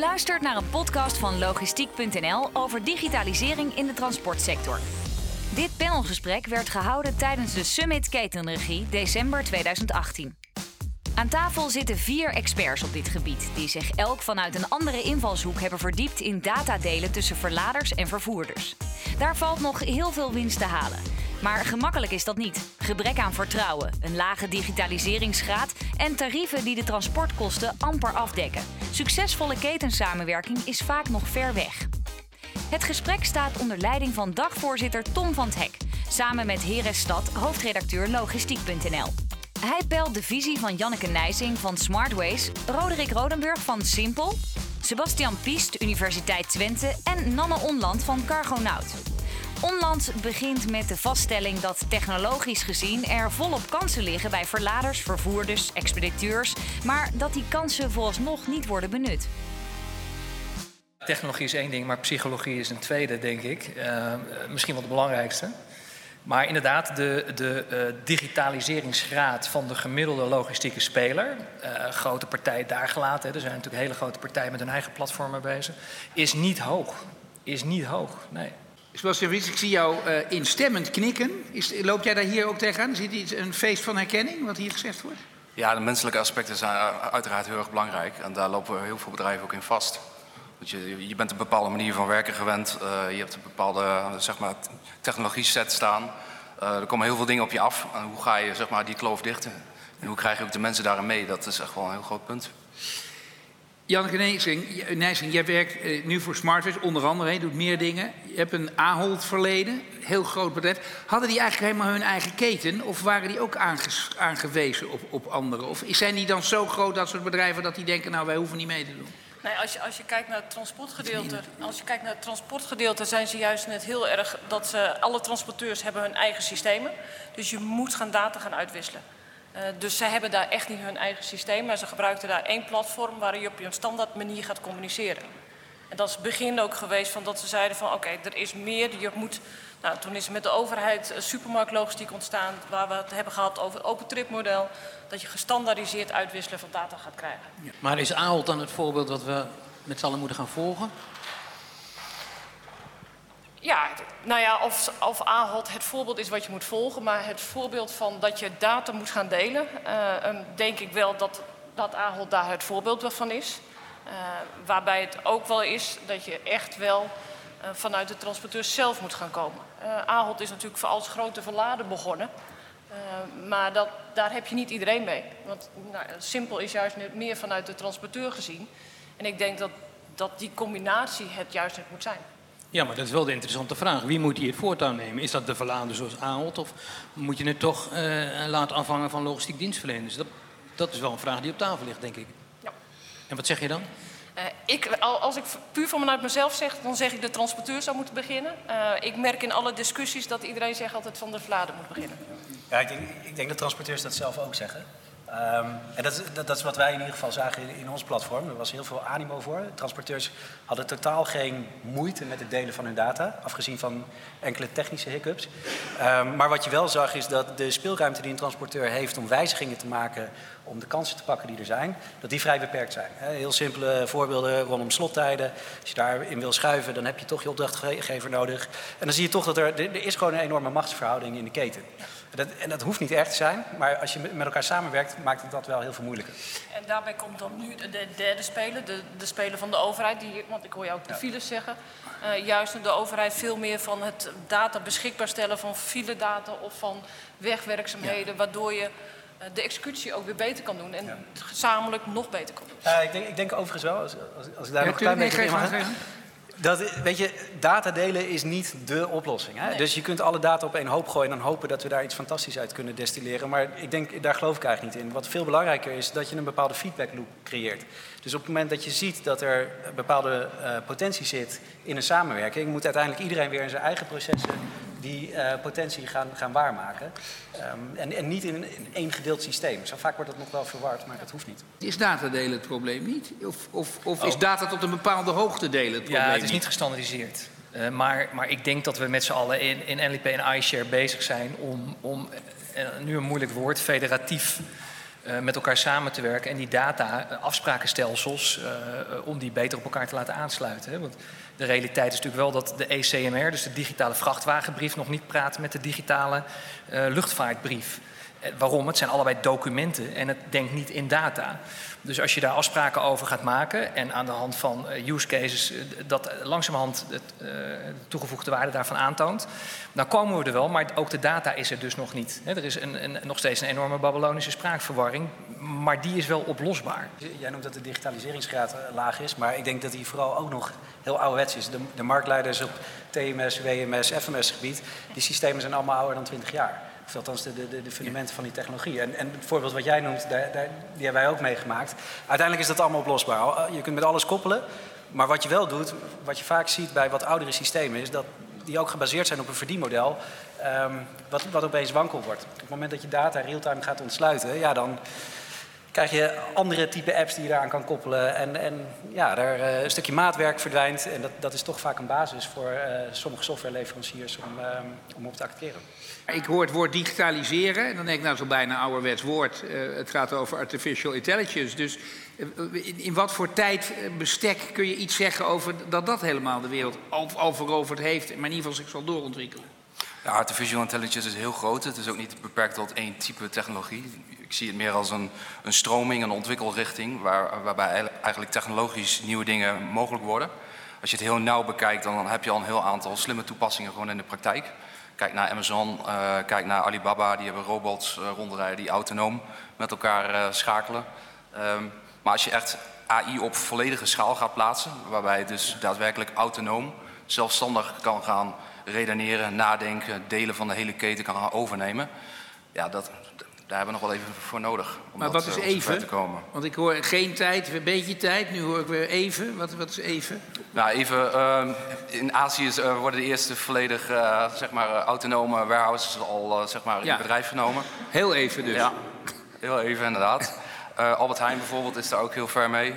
luistert naar een podcast van logistiek.nl over digitalisering in de transportsector. Dit panelgesprek werd gehouden tijdens de Summit Ketenregie december 2018. Aan tafel zitten vier experts op dit gebied, die zich elk vanuit een andere invalshoek hebben verdiept in datadelen tussen verladers en vervoerders. Daar valt nog heel veel winst te halen. Maar gemakkelijk is dat niet. Gebrek aan vertrouwen, een lage digitaliseringsgraad en tarieven die de transportkosten amper afdekken. Succesvolle ketensamenwerking is vaak nog ver weg. Het gesprek staat onder leiding van dagvoorzitter Tom van het Hek, samen met Heres Stad, hoofdredacteur logistiek.nl. Hij pelt de visie van Janneke Nijsing van Smartways, Roderick Rodenburg van Simpel, Sebastian Piest, Universiteit Twente en Nanne Onland van Cargonaut. Onland begint met de vaststelling dat technologisch gezien er volop kansen liggen bij verladers, vervoerders, expediteurs, maar dat die kansen vooralsnog niet worden benut. Technologie is één ding, maar psychologie is een tweede, denk ik. Uh, misschien wel de belangrijkste. Maar inderdaad, de, de uh, digitaliseringsgraad van de gemiddelde logistieke speler, uh, grote partij daar gelaten, er zijn natuurlijk hele grote partijen met hun eigen platformen bezig, is niet hoog. Is niet hoog, nee. Sebastian Wiets, ik zie jou uh, instemmend knikken. Loop jij daar hier ook tegenaan? Is dit een feest van herkenning, wat hier gezegd wordt? Ja, de menselijke aspecten zijn uiteraard heel erg belangrijk. En daar lopen heel veel bedrijven ook in vast. Je, je bent een bepaalde manier van werken gewend. Uh, je hebt een bepaalde zeg maar, technologie set staan. Er komen heel veel dingen op je af. En hoe ga je zeg maar, die kloof dichten? En hoe krijg je ook de mensen daarin mee? Dat is echt wel een heel groot punt. Janneke Nijsing, jij werkt uh, nu voor Smartways, onder andere, je doet meer dingen. Je hebt een Ahold verleden, heel groot bedrijf. Hadden die eigenlijk helemaal hun eigen keten? Of waren die ook aangewezen op, op anderen? Of zijn die dan zo groot, dat soort bedrijven, dat die denken, nou wij hoeven niet mee te doen? Nee, als je, als je kijkt naar het transportgedeelte, als je kijkt naar het transportgedeelte, zijn ze juist net heel erg dat ze, alle transporteurs hebben hun eigen systemen. Dus je moet gaan data gaan uitwisselen. Uh, dus zij hebben daar echt niet hun eigen systeem, maar ze gebruikten daar één platform waar je op een standaard manier gaat communiceren. En dat is het begin ook geweest van dat ze zeiden van oké, er is meer, je moet... Nou, toen is met de overheid supermarktlogistiek ontstaan, waar we het hebben gehad over het open trip model. Dat je gestandaardiseerd uitwisselen van data gaat krijgen. Ja. Maar is Ahold dan het voorbeeld wat we met z'n allen moeten gaan volgen? Ja, nou ja, of, of Ahold het voorbeeld is wat je moet volgen, maar het voorbeeld van dat je data moet gaan delen, uh, denk ik wel dat, dat Ahold daar het voorbeeld van is. Uh, waarbij het ook wel is dat je echt wel uh, vanuit de transporteur zelf moet gaan komen. Ahold is natuurlijk als grote verlader begonnen. maar dat, daar heb je niet iedereen mee. Want nou, simpel is juist meer vanuit de transporteur gezien. En ik denk dat, dat die combinatie het juist moet zijn. Ja, maar dat is wel de interessante vraag. Wie moet hier het voortouw nemen? Is dat de verlader zoals Ahold? Of moet je het toch laten afhangen van logistiek dienstverleners? Dat, dat is wel een vraag die op tafel ligt, denk ik. Ja. En wat zeg je dan? Uh, ik, als ik puur vanuit mezelf zeg, dan zeg ik de transporteur zou moeten beginnen. Uh, ik merk in alle discussies dat iedereen zegt altijd van de verlader moet beginnen. Ja, ik denk, ik denk dat transporteurs dat zelf ook zeggen. Um, en dat, dat, is wat wij in ieder geval zagen in, ons platform. Er was heel veel animo voor. Transporteurs hadden totaal geen moeite met het delen van hun data, afgezien van enkele technische hiccups. Um, maar wat je wel zag is dat de speelruimte die een transporteur heeft om wijzigingen te maken, om de kansen te pakken die er zijn, dat die vrij beperkt zijn. Heel simpele voorbeelden rondom slottijden. Als je daarin wil schuiven, dan heb je toch je opdrachtgever nodig. En dan zie je toch dat er, er is gewoon een enorme machtsverhouding in de keten. Dat, en dat hoeft niet erg te zijn, maar als je met elkaar samenwerkt, maakt het dat wel heel veel moeilijker. En daarbij komt dan nu de derde speler, de, de speler van de overheid. Die, want ik hoor jou ook de files zeggen. Uh, juist de overheid veel meer van het data beschikbaar stellen van file-data of van wegwerkzaamheden, ja. waardoor je uh, de executie ook weer beter kan doen en ja. gezamenlijk nog beter kan doen. Uh, ik, denk, ik denk overigens wel, als, als, als ik daar ja, nog een klein beetje in mag dat, weet je, data delen is niet dé oplossing. Hè? Nee. Dus je kunt alle data op één hoop gooien en dan hopen dat we daar iets fantastisch uit kunnen destilleren. Maar ik denk, daar geloof ik eigenlijk niet in. Wat veel belangrijker is, dat je een bepaalde feedback loop creëert. Dus op het moment dat je ziet dat er bepaalde uh, potentie zit in een samenwerking, moet uiteindelijk iedereen weer in zijn eigen processen die uh, potentie gaan, gaan waarmaken. Um, en, en, niet in, een, in één gedeeld systeem. Zo vaak wordt dat nog wel verward, maar dat hoeft niet. Is datadelen het probleem niet? Of, of, of oh. is data tot een bepaalde hoogte delen het probleem Ja, het is niet gestandardiseerd. Uh, maar, maar ik denk dat we met z'n allen in, in NLP en iShare bezig zijn om, om uh, nu een moeilijk woord, federatief met elkaar samen te werken en die data, uh, afsprakenstelsels, uh, om die beter op elkaar te laten aansluiten. Hè? Want de realiteit is natuurlijk wel dat de ECMR, dus de digitale vrachtwagenbrief, nog niet praat met de digitale luchtvaartbrief. Waarom? Het zijn allebei documenten en het denkt niet in data. Dus als je daar afspraken over gaat maken en aan de hand van uh, use cases uh, dat langzamerhand de toegevoegde waarde daarvan aantoont, dan komen we er wel, maar ook de data is er dus nog niet. Er is een, een, nog steeds een enorme Babylonische spraakverwarring, maar die is wel oplosbaar. Jij noemt dat de digitaliseringsgraad laag is, maar ik denk dat die vooral ook nog heel ouderwets is. De, de marktleiders op TMS, WMS, FMS gebied, die systemen zijn allemaal ouder dan 20 jaar. Of althans de, de, de fundamenten van die technologie. En, en het voorbeeld wat jij noemt, daar, daar, die hebben wij ook meegemaakt. Uiteindelijk is dat allemaal oplosbaar. Je kunt met alles koppelen. Maar wat je wel doet, wat je vaak ziet bij wat oudere systemen, is dat die ook gebaseerd zijn op een verdienmodel, um, wat, wat opeens wankel wordt. Op het moment dat je data real-time gaat ontsluiten, ja, dan krijg je andere type apps die je daaraan kan koppelen. En, en ja, daar, uh, een stukje maatwerk verdwijnt. En dat, dat is toch vaak een basis voor uh, sommige softwareleveranciers om, uh, om op te acteren. Ik hoor het woord digitaliseren en dan denk ik nou zo bijna een ouderwets woord. Uh, het gaat over artificial intelligence. Dus in, in, wat voor tijdbestek kun je iets zeggen over dat dat helemaal de wereld al, al veroverd heeft, maar in ieder geval zich zal doorontwikkelen? Ja, artificial intelligence is heel groot. Het is ook niet beperkt tot één type technologie. Ik zie het meer als een, een stroming, een ontwikkelrichting, waar, waarbij eigenlijk technologisch nieuwe dingen mogelijk worden. Als je het heel nauw bekijkt, dan heb je al een heel aantal slimme toepassingen gewoon in de praktijk. Kijk naar Amazon, uh, kijk naar Alibaba, die hebben robots uh, rondrijden die autonoom met elkaar uh, schakelen. Um, maar als je echt AI op volledige schaal gaat plaatsen, waarbij het dus daadwerkelijk autonoom, zelfstandig kan gaan redeneren, nadenken, delen van de hele keten kan gaan overnemen. Ja, dat, daar hebben we nog wel even voor nodig om maar dat, wat is uh, even? te komen. Want ik hoor geen tijd, een beetje tijd. Nu hoor ik weer even. Wat, wat is even? Nou, even. Uh, in Azië is, uh, worden de eerste volledig uh, zeg maar, autonome warehouses al zeg maar, in bedrijf genomen. Heel even dus. Ja, heel even inderdaad. Albert Heijn bijvoorbeeld is daar ook heel ver mee. Uh,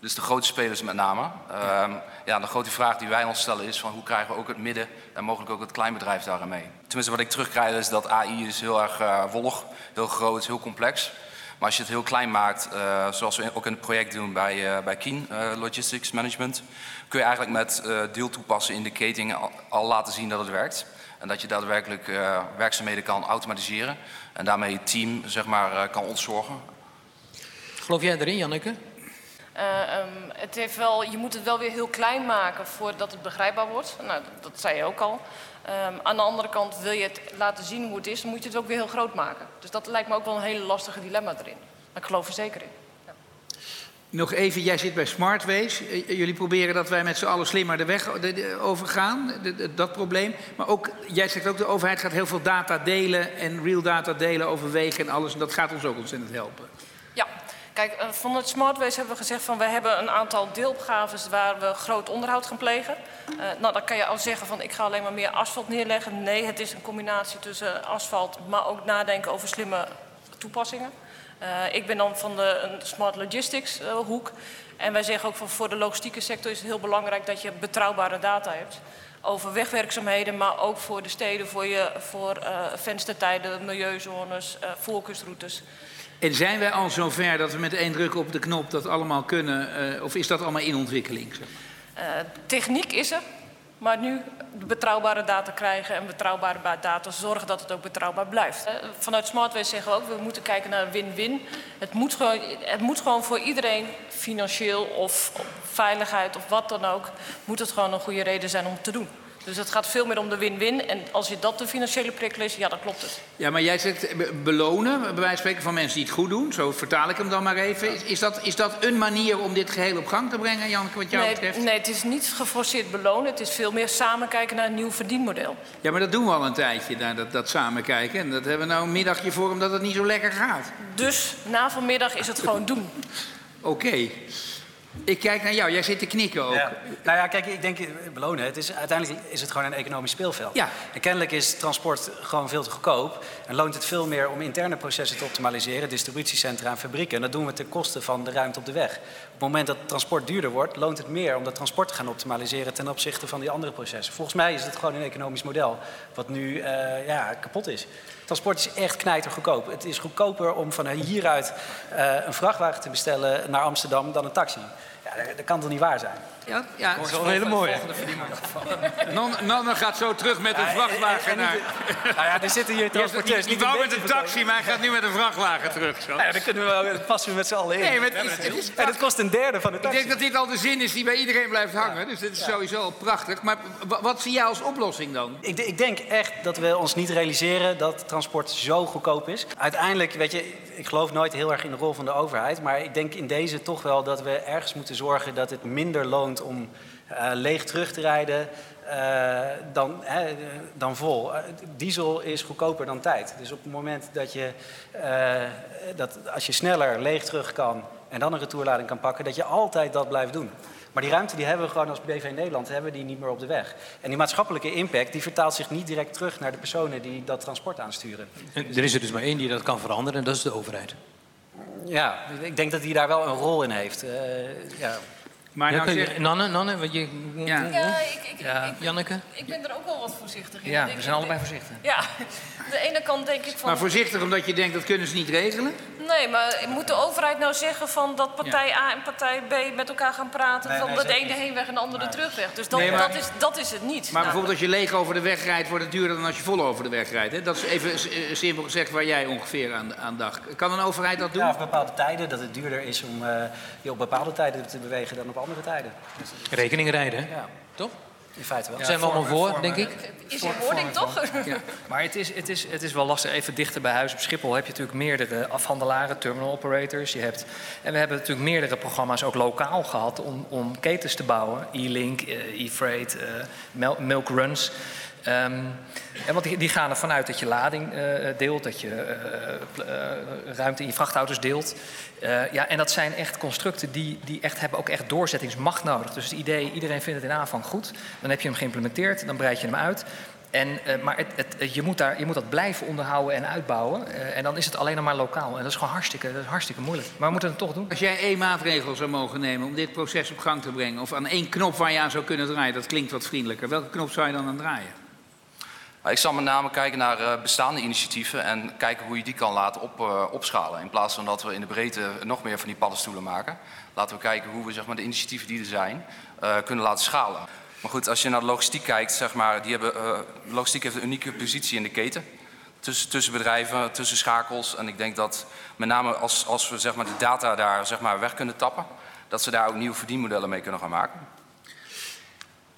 dus de grote spelers met name. Uh, ja, de grote vraag die wij ons stellen is van hoe krijgen we ook het midden en mogelijk ook het kleinbedrijf daarin mee. Tenminste wat ik terugkrijg is dat AI is heel erg uh, wollig, heel groot, heel complex. Maar als je het heel klein maakt, uh, zoals we ook in het project doen bij, uh, bij Kien uh, Logistics Management, kun je eigenlijk met uh, deeltoepassen in de keten al, laten zien dat het werkt. En dat je daadwerkelijk werkzaamheden kan automatiseren en daarmee je team zeg maar, kan ontzorgen. Geloof jij erin, Janneke? Uh, um, het heeft wel, je moet het wel weer heel klein maken voordat het begrijpbaar wordt. Nou, dat, zei je ook al. Um, aan de andere kant wil je het laten zien hoe het is, dan moet je het ook weer heel groot maken. Dus dat lijkt me ook wel een hele lastige dilemma erin. Maar ik geloof er zeker in. Nog even, jij zit bij Smartways. Jullie proberen dat wij met z'n allen slimmer de weg overgaan, dat probleem. Maar ook, jij zegt ook, de overheid gaat heel veel data delen en real data delen over wegen en alles. En dat gaat ons ook ontzettend helpen. Kijk, eh, van het Smartways hebben we gezegd van we hebben een aantal deelopgaves waar we groot onderhoud gaan plegen. Uh, nou, dan kan je al zeggen van ik ga alleen maar meer asfalt neerleggen. Nee, het is een combinatie tussen asfalt, maar ook nadenken over slimme toepassingen. Uh, ik ben dan van de Smart Logistics hoek. En wij zeggen ook van voor de logistieke sector is het heel belangrijk dat je betrouwbare data hebt. Over wegwerkzaamheden, maar ook voor de steden, voor, je, voor venstertijden, milieuzones, voorkeursroutes. En zijn wij al zover dat we met één druk op de knop dat allemaal kunnen? Uh, of is dat allemaal in ontwikkeling? Zeg maar? uh, techniek is er, maar nu betrouwbare data krijgen en betrouwbare data zorgen dat het ook betrouwbaar blijft. Uh, vanuit Smartways zeggen we ook, we moeten kijken naar win-win. Het, moet gewoon, het moet gewoon voor iedereen, financieel of veiligheid of wat dan ook, moet het gewoon een goede reden zijn om het te doen. Dus het gaat veel meer om de win-win. En als je dat de financiële prikkel is, ja, dan klopt het. Ja, maar jij zegt belonen, bij wijze van spreken, van mensen die het goed doen. Zo vertaal ik hem dan maar even. Is, is, dat, is dat een manier om dit geheel op gang te brengen, Janneke, wat jou nee, betreft? Nee, het is niet geforceerd belonen. Het is veel meer samen kijken naar een nieuw verdienmodel. Ja, maar dat doen we al een tijdje, dat, dat, dat samen kijken. En dat hebben we nou een middagje voor, omdat het niet zo lekker gaat. Dus na vanmiddag is het gewoon doen. Oké. Okay. Ik kijk naar jou, jij zit te knikken ook. Ja. Nou ja, kijk, ik denk, belonen, het is, uiteindelijk is het gewoon een economisch speelveld. Ja. En kennelijk is transport gewoon veel te goedkoop. En loont het veel meer om interne processen te optimaliseren, distributiecentra en fabrieken. En dat doen we ten koste van de ruimte op de weg. Op het moment dat transport duurder wordt, loont het meer om dat transport te gaan optimaliseren ten opzichte van die andere processen. Volgens mij is het gewoon een economisch model wat nu uh, ja, kapot is. transport is echt knijtergoedkoop. Het is goedkoper om van hieruit uh, een vrachtwagen te bestellen naar Amsterdam dan een taxi. Ja, dat, dat kan toch niet waar zijn? Ja, ja Dat is wel een hele mooie. Nanne gaat zo terug met een vrachtwagen naar... Nou ja, er zitten hier transporteurs. die niet wou met een taxi, maar hij gaat nu met een vrachtwagen terug. Zo. Nou ja, dan kunnen we, wel- dat passen we met z'n allen in. Nee, maar het is, het is En het kost een derde van de Ik taxi. denk dat dit al de zin is die bij iedereen blijft hangen. Dus dit is sowieso al prachtig. Maar wat zie jij als oplossing dan? Ik, ik denk echt dat we ons niet realiseren dat transport zo goedkoop is. Uiteindelijk, weet je, ik geloof nooit heel erg in de rol van de overheid. Maar ik denk in deze toch wel dat we ergens moeten zorgen dat het minder loont om eh, leeg terug te rijden. eh, dan, dan vol. Eh, diesel is goedkoper dan tijd. Dus op het moment dat je, dat als je sneller leeg terug kan en dan een retourlading kan pakken, dat je altijd dat blijft doen. Maar die ruimte die hebben we gewoon als BV Nederland hebben die niet meer op de weg. En die maatschappelijke impact die vertaalt zich niet direct terug naar de personen die dat transport aansturen. En er is er dus maar één die dat kan veranderen en dat is de overheid. Ja, ik denk dat die daar wel een rol in heeft. Eh, ja. Maar Ja, nou je- zeg- Nanne, Nanne, wat je... Ja. Ja, ik, ik, Ja. ik, Janneke? ik ben er ook wel wat voorzichtig in. Ja, we zijn allebei voorzichtig. Ja, aan de ene kant denk ik van... maar voorzichtig omdat je denkt dat kunnen ze niet regelen? Nee, maar moet de overheid nou zeggen van dat partij A en partij B met elkaar gaan praten? Nee, van nee, de ene heenweg en de andere terugweg. Dus dat, Nee, maar- dat, is, dat is het niet. Maar Nou, bijvoorbeeld als je leeg over de weg rijdt, wordt het duurder dan als je vol over de weg rijdt. Hè? Dat is even eh, simpel gezegd waar jij ongeveer aan, aan dacht. Kan een overheid dat doen? ja, op bepaalde tijden, dat het duurder is om eh, je op bepaalde tijden te bewegen dan op andere tijden. Dus, Rekening rijden, hè? ja, toch? in feite wel. Ja, Zijn we allemaal voor, vormen. denk ik? is in wording toch? Maar het is, het, is, het is wel lastig. Even dichter bij huis op Schiphol heb je natuurlijk meerdere afhandelaren, terminal operators. Je hebt, en we hebben natuurlijk meerdere programma's ook lokaal gehad om, om ketens te bouwen. E-Link, eh, E-Freight, eh, Milk Runs. Ehm, en want die, gaan ervan uit dat je lading eh, deelt, dat je eh, eh, ruimte in je vrachtauto's deelt. Ja, en dat zijn echt constructen die, die echt hebben ook echt doorzettingsmacht nodig. Dus het idee, iedereen vindt het in aanvang goed. Dan heb je hem geïmplementeerd, dan breid je hem uit. En, maar het, het, je, moet daar, je moet dat blijven onderhouden en uitbouwen. En dan is het alleen nog maar lokaal. En dat is gewoon hartstikke, dat is hartstikke moeilijk. Maar we moeten het toch doen. Als jij één maatregel zou mogen nemen om dit proces op gang te brengen... of aan één knop waar je aan zou kunnen draaien, dat klinkt wat vriendelijker. Welke knop zou je dan aan draaien? Ik zal met name kijken naar eh, bestaande initiatieven en kijken hoe je die kan laten op, eh, opschalen. In plaats van dat we in de breedte nog meer van die paddenstoelen maken. Laten we kijken hoe we zeg maar, de initiatieven die er zijn eh, kunnen laten schalen. Maar goed, als je naar de logistiek kijkt, zeg maar, die hebben, logistiek heeft een unieke positie in de keten. Tussen, tussen bedrijven, tussen schakels. En ik denk dat met name als, als we zeg maar, de data daar zeg maar, weg kunnen tappen, dat ze daar ook nieuwe verdienmodellen mee kunnen gaan maken.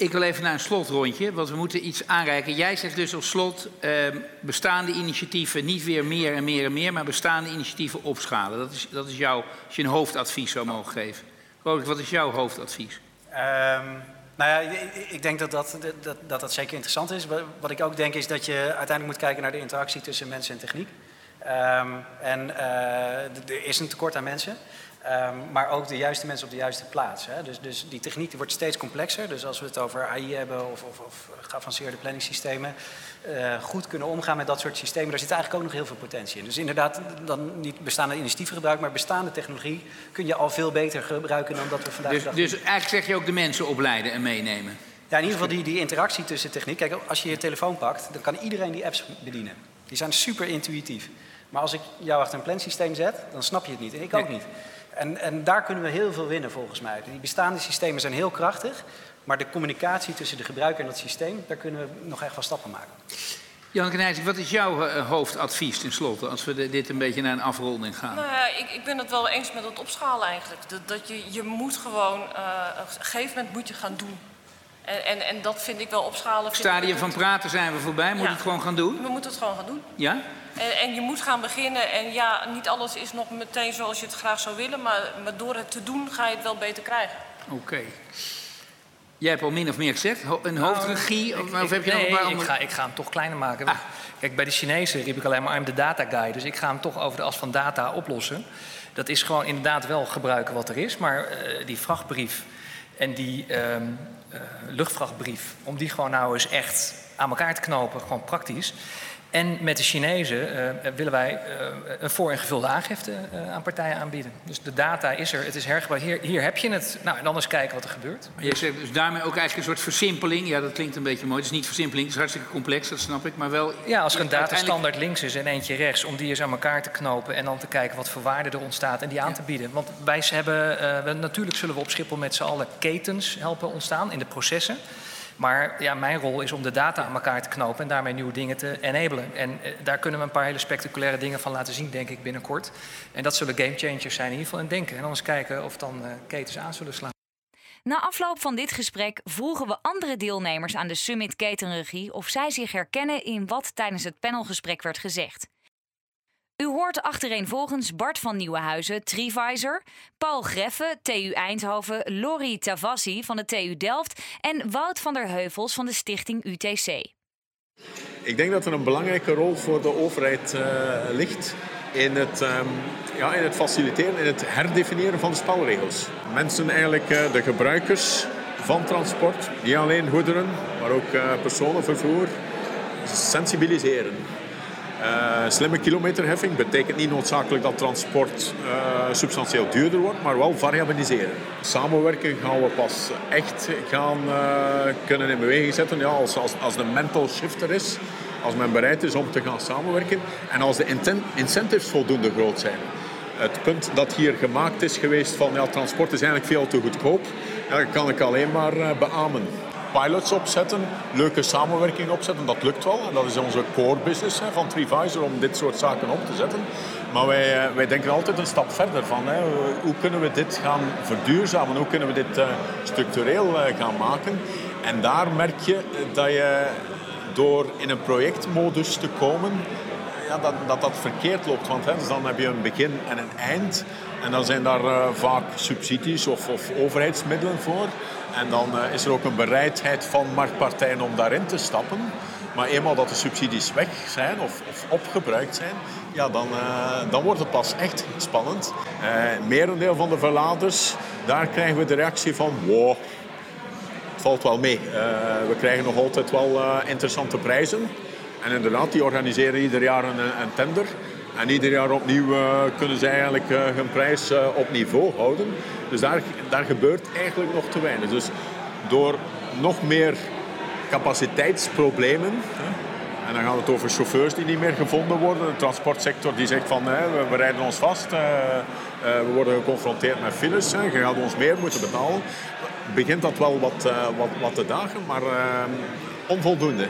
Ik wil even naar een slotrondje, want we moeten iets aanreiken. Jij zegt dus als slot ehm, bestaande initiatieven niet weer meer en meer en meer, maar bestaande initiatieven opschalen. Dat is, dat is jouw, als je een hoofdadvies zou mogen geven. Roderick, wat is jouw hoofdadvies? Ehm, nou ja, ik- denk dat dat, dat, dat dat zeker interessant is. Wa- Wat ik ook denk is dat je uiteindelijk moet kijken naar de interactie tussen mensen en techniek. Ehm, en eh, er is een tekort aan mensen. Ehm, maar ook de juiste mensen op de juiste plaats. Hè. Dus, dus die techniek die wordt steeds complexer. Dus als we het over AI hebben of, of, of geavanceerde planningssystemen, eh, goed kunnen omgaan met dat soort systemen, daar zit eigenlijk ook nog heel veel potentie in. Dus inderdaad, dan niet bestaande initiatieven gebruiken, maar bestaande technologie kun je al veel beter gebruiken dan dat we vandaag Dus, dus eigenlijk zeg je ook de mensen opleiden en meenemen. ja, in ieder geval die, die interactie tussen techniek. Kijk, als je je telefoon pakt, dan kan iedereen die apps bedienen. Die zijn super intuïtief. Maar als ik jou achter een plansysteem zet, dan snap je het niet. En ik ook Nee. niet. En, en daar kunnen we heel veel winnen volgens mij. Die bestaande systemen zijn heel krachtig. Maar de communicatie tussen de gebruiker en dat systeem, daar kunnen we nog echt wel stappen maken. Janneke Nijsing, wat is jouw eh, hoofdadvies tenslotte, als we dit een beetje naar een afronding gaan? Nou ja, ik, ik ben het wel eens met het opschalen eigenlijk. Dat, dat je, je moet gewoon, eh, op een gegeven moment moet je gaan doen. En, en, en dat vind ik wel opschalen. Stadium van praten zijn we voorbij, moet je Ja. het gewoon gaan doen? We moeten het gewoon gaan doen. Ja? En, en je moet gaan beginnen. En ja, niet alles is nog meteen zoals je het graag zou willen. Maar, maar door het te doen ga je het wel beter krijgen. Oké. Jij hebt al min of meer gezegd, ho- een hoofdregie, of, Ik- of heb je nog nee, een paar ik ga, ik ga hem toch kleiner maken. Ah. Kijk, bij de Chinezen riep ik alleen maar I'm the data guy. Dus ik ga hem toch over de as van data oplossen. Dat is gewoon inderdaad wel gebruiken wat er is. Maar eh, die vrachtbrief en die ehm, eh, luchtvrachtbrief... om die gewoon nou eens echt aan elkaar te knopen, gewoon praktisch... En met de Chinezen uh, willen wij uh, een voor- en gevulde aangifte uh, aan partijen aanbieden. Dus de data is er, het is hergebruikt. Hier, hier heb je het. Nou, en dan eens kijken wat er gebeurt. Je zegt dus daarmee ook eigenlijk een soort versimpeling. Ja, dat klinkt een beetje mooi. Het is niet versimpeling, het is hartstikke complex, dat snap ik. Maar wel. Ja, als er een datastandaard links is en eentje rechts, om die eens aan elkaar te knopen en dan te kijken wat voor waarde er ontstaat en die aan te bieden. Want wij hebben, natuurlijk zullen we op Schiphol met z'n allen ketens helpen ontstaan in de processen. Maar ja, mijn rol is om de data aan elkaar te knopen en daarmee nieuwe dingen te enablen. En eh, daar kunnen we een paar hele spectaculaire dingen van laten zien, denk ik, binnenkort. En dat zullen gamechangers zijn in ieder geval en denken. En dan eens kijken of dan uh, ketens aan zullen slaan. Na afloop van dit gesprek vroegen we andere deelnemers aan de Summit Ketenregie of zij zich herkennen in wat tijdens het panelgesprek werd gezegd. U hoort achtereenvolgens Bart van Nieuwenhuizen, Trivisor, Paul Greffe, TU Eindhoven, Lori Tavassi van de TU Delft en Wout van der Heuvels van de stichting UTC. Ik denk dat er een belangrijke rol voor de overheid uh, ligt in het, um, ja, in het faciliteren, in het herdefiniëren van de spelregels. Mensen, eigenlijk uh, de gebruikers van transport, niet alleen goederen, maar ook uh, personenvervoer, sensibiliseren. Uh, slimme kilometerheffing betekent niet noodzakelijk dat transport uh, substantieel duurder wordt, maar wel variabiliseren. Samenwerken gaan we pas echt gaan uh, kunnen in beweging zetten ja, als, als, als de mental shifter is, als men bereid is om te gaan samenwerken en als de incentives voldoende groot zijn. Het punt dat hier gemaakt is geweest van ja, transport is eigenlijk veel te goedkoop, ja, kan ik alleen maar beamen pilots opzetten, leuke samenwerking opzetten. Dat lukt wel. En dat is onze core business van Trivisor om dit soort zaken op te zetten. Maar wij, wij denken altijd een stap verder van hè, hoe kunnen we dit gaan verduurzamen? Hoe kunnen we dit uh, structureel uh, gaan maken? En daar merk je dat je door in een projectmodus te komen, ja, dat, dat dat verkeerd loopt. Want dus dan heb je een begin en een eind. En dan zijn daar vaak subsidies of, of overheidsmiddelen voor. En dan uh, is er ook een bereidheid van marktpartijen om daarin te stappen. Maar eenmaal dat de subsidies weg zijn of, of opgebruikt zijn, ja, dan, uh, dan wordt het pas echt spannend. Uh, merendeel van de verladers, daar krijgen we de reactie van wow, het valt wel mee. we krijgen nog altijd wel interessante prijzen. En inderdaad, die organiseren ieder jaar een, een tender. En ieder jaar opnieuw uh, kunnen ze eigenlijk uh, hun prijs uh, op niveau houden. Dus daar, daar gebeurt eigenlijk nog te weinig. Dus door nog meer capaciteitsproblemen. En dan gaat het over chauffeurs die niet meer gevonden worden. De transportsector die zegt van we rijden ons vast. we worden geconfronteerd met files. je gaat ons meer moeten betalen. Begint dat wel wat, wat, wat te dagen, maar onvoldoende.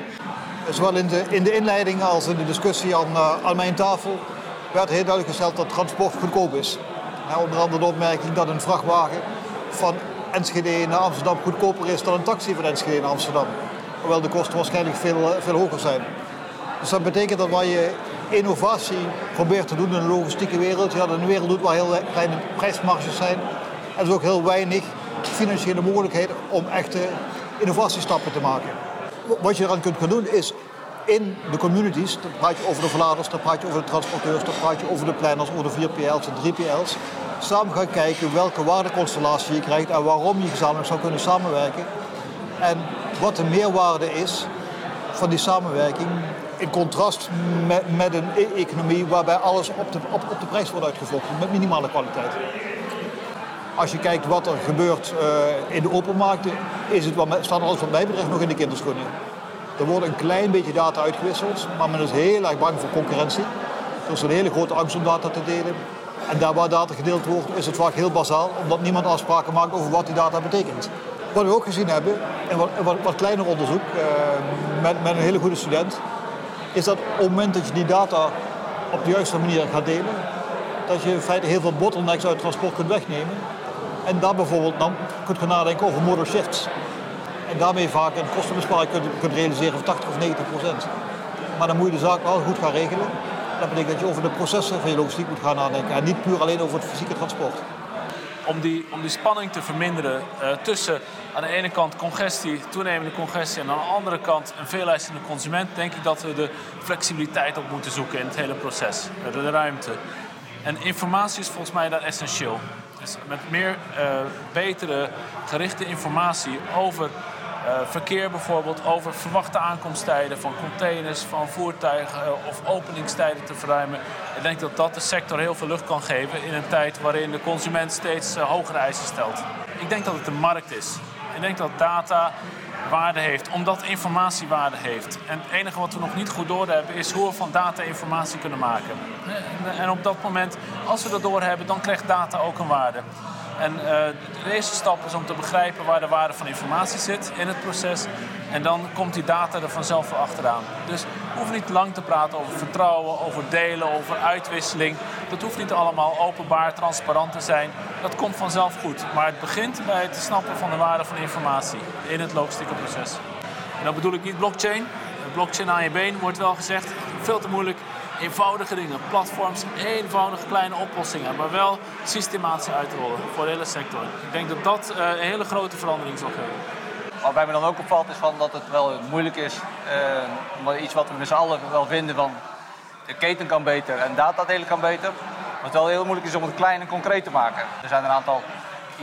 Zowel in de, in de inleiding als in de discussie aan, aan mijn tafel werd heel duidelijk gesteld dat transport goedkoop is. onder andere de opmerking dat een vrachtwagen van Enschede naar Amsterdam goedkoper is dan een taxi van Enschede naar Amsterdam. Hoewel de kosten waarschijnlijk veel, veel hoger zijn. Dus dat betekent dat waar je innovatie probeert te doen in de logistieke wereld, ja, een wereld doet waar heel kleine prijsmarges zijn. En is ook heel weinig financiële mogelijkheden om echte innovatiestappen te maken. Wat je eraan kunt gaan doen is in de communities, dan praat je over de verladers, dan praat je over de transporteurs, dan praat je over de planners, over de 4PL's en 3PL's. Samen gaan kijken welke waardeconstellatie je krijgt en waarom je gezamenlijk zou kunnen samenwerken. En wat de meerwaarde is van die samenwerking in contrast met, met een economie waarbij alles op de, op de prijs wordt uitgevochten met minimale kwaliteit. Als je kijkt wat er gebeurt uh, in de openmarkten, is het wat, staat alles wat mij betreft nog in de kinderschoenen. Er wordt een klein beetje data uitgewisseld, maar men is heel erg bang voor concurrentie. Er is een hele grote angst om data te delen. En daar waar data gedeeld wordt, is het vaak heel bazaal, omdat niemand afspraken maakt over wat die data betekent. Wat we ook gezien hebben, in wat, wat, kleiner onderzoek uh, met, met een hele goede student, is dat op het moment dat je die data op de juiste manier gaat delen, dat je in feite heel veel bottlenecks uit het transport kunt wegnemen. En daar bijvoorbeeld dan kunt gaan nadenken over modal shifts. En daarmee vaak een kostenbesparing kunt, realiseren van 80 of 90 procent. Maar dan moet je de zaak wel goed gaan regelen. Dat betekent dat je over de processen van je logistiek moet gaan nadenken. En niet puur alleen over het fysieke transport. Om die, om die spanning te verminderen uh, tussen aan de ene kant congestie, toenemende congestie... en aan de andere kant een veeleisende consument... denk ik dat we de flexibiliteit op moeten zoeken in het hele proces. De, de ruimte. En informatie is volgens mij daar essentieel. Dus met meer uh, betere, gerichte informatie over eh, verkeer bijvoorbeeld over verwachte aankomsttijden van containers, van voertuigen eh, of openingstijden te verruimen. Ik denk dat dat de sector heel veel lucht kan geven in een tijd waarin de consument steeds hogere eisen stelt. Ik denk dat het een markt is. Ik denk dat data waarde heeft, omdat informatie waarde heeft. En het enige wat we nog niet goed doorhebben is hoe we van data informatie kunnen maken. En op dat moment, als we dat doorhebben, dan krijgt data ook een waarde. En uh, de eerste stap is om te begrijpen waar de waarde van informatie zit in het proces. En dan komt die data er vanzelf wel achteraan. Dus hoeven niet lang te praten over vertrouwen, over delen, over uitwisseling. Dat hoeft niet allemaal openbaar, transparant te zijn. Dat komt vanzelf goed. Maar het begint bij het snappen van de waarde van informatie in het logistieke proces. En dan bedoel ik niet blockchain. Blockchain aan je been wordt wel gezegd. Veel te moeilijk eenvoudige dingen, platforms, eenvoudige kleine oplossingen, maar wel systematisch uitrollen voor de hele sector. Ik denk dat dat uh, een hele grote verandering zal geven. Wat bij me dan ook opvalt is van dat het wel moeilijk is, uh, iets wat we met z'n allen wel vinden van de keten kan beter en datadelen kan beter. Wat wel heel moeilijk is om het klein en concreet te maken. Er zijn een aantal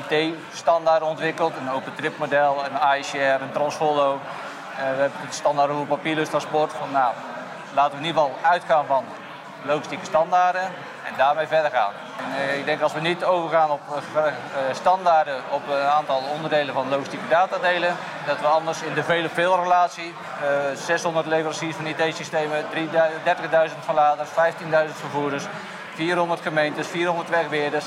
IT-standaarden ontwikkeld, een open trip model, een iShare, een Transfollow. Uh, we hebben het standaard over papierloos transport. Van, nou, laten we in ieder geval uitgaan van logistieke standaarden en daarmee verder gaan. Eh, ik denk als we niet overgaan op uh, standaarden op een aantal onderdelen van logistieke datadelen, dat we anders in de vele-veel relatie, 600 leveranciers van IT-systemen, 30.000 verladers, 15.000 vervoerders, 400 gemeentes, 400 wegbeheerders,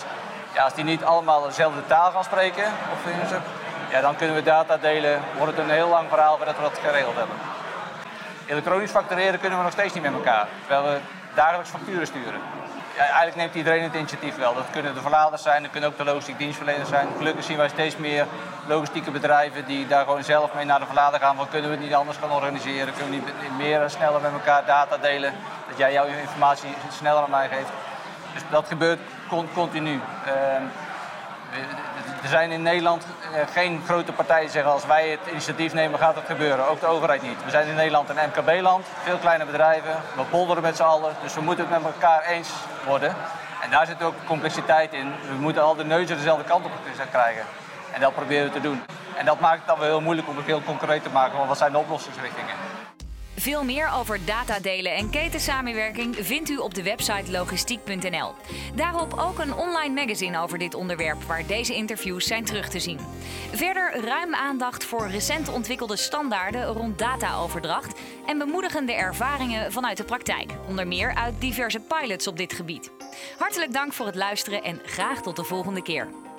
ja, als die niet allemaal dezelfde taal gaan spreken, of, ja, dan kunnen we data delen, wordt het een heel lang verhaal voordat we dat geregeld hebben. Elektronisch factureren kunnen we nog steeds niet met elkaar, terwijl we dagelijks facturen sturen. Ja, eigenlijk neemt iedereen het initiatief wel. Dat kunnen de verladers zijn, dat kunnen ook de logistiek dienstverleners zijn. Gelukkig zien wij steeds meer logistieke bedrijven die daar gewoon zelf mee naar de verlader gaan. Wat kunnen we het niet anders gaan organiseren? Kunnen we niet meer en sneller met elkaar data delen? Dat jij jouw informatie sneller aan mij geeft. Dus dat gebeurt continu. Ehm, er zijn in Nederland geen grote partijen zeggen als wij het initiatief nemen gaat het gebeuren. Ook de overheid niet. We zijn in Nederland een MKB-land, veel kleine bedrijven, we polderen met z'n allen. Dus we moeten het met elkaar eens worden. En daar zit ook complexiteit in. We moeten al de neuzen dezelfde kant op krijgen. En dat proberen we te doen. En dat maakt het dan wel heel moeilijk om het heel concreet te maken. Want wat zijn de oplossingsrichtingen? Veel meer over datadelen en ketensamenwerking vindt u op de website logistiek.nl. Daarop ook een online magazine over dit onderwerp waar deze interviews zijn terug te zien. Verder ruim aandacht voor recent ontwikkelde standaarden rond dataoverdracht en bemoedigende ervaringen vanuit de praktijk, onder meer uit diverse pilots op dit gebied. Hartelijk dank voor het luisteren en graag tot de volgende keer.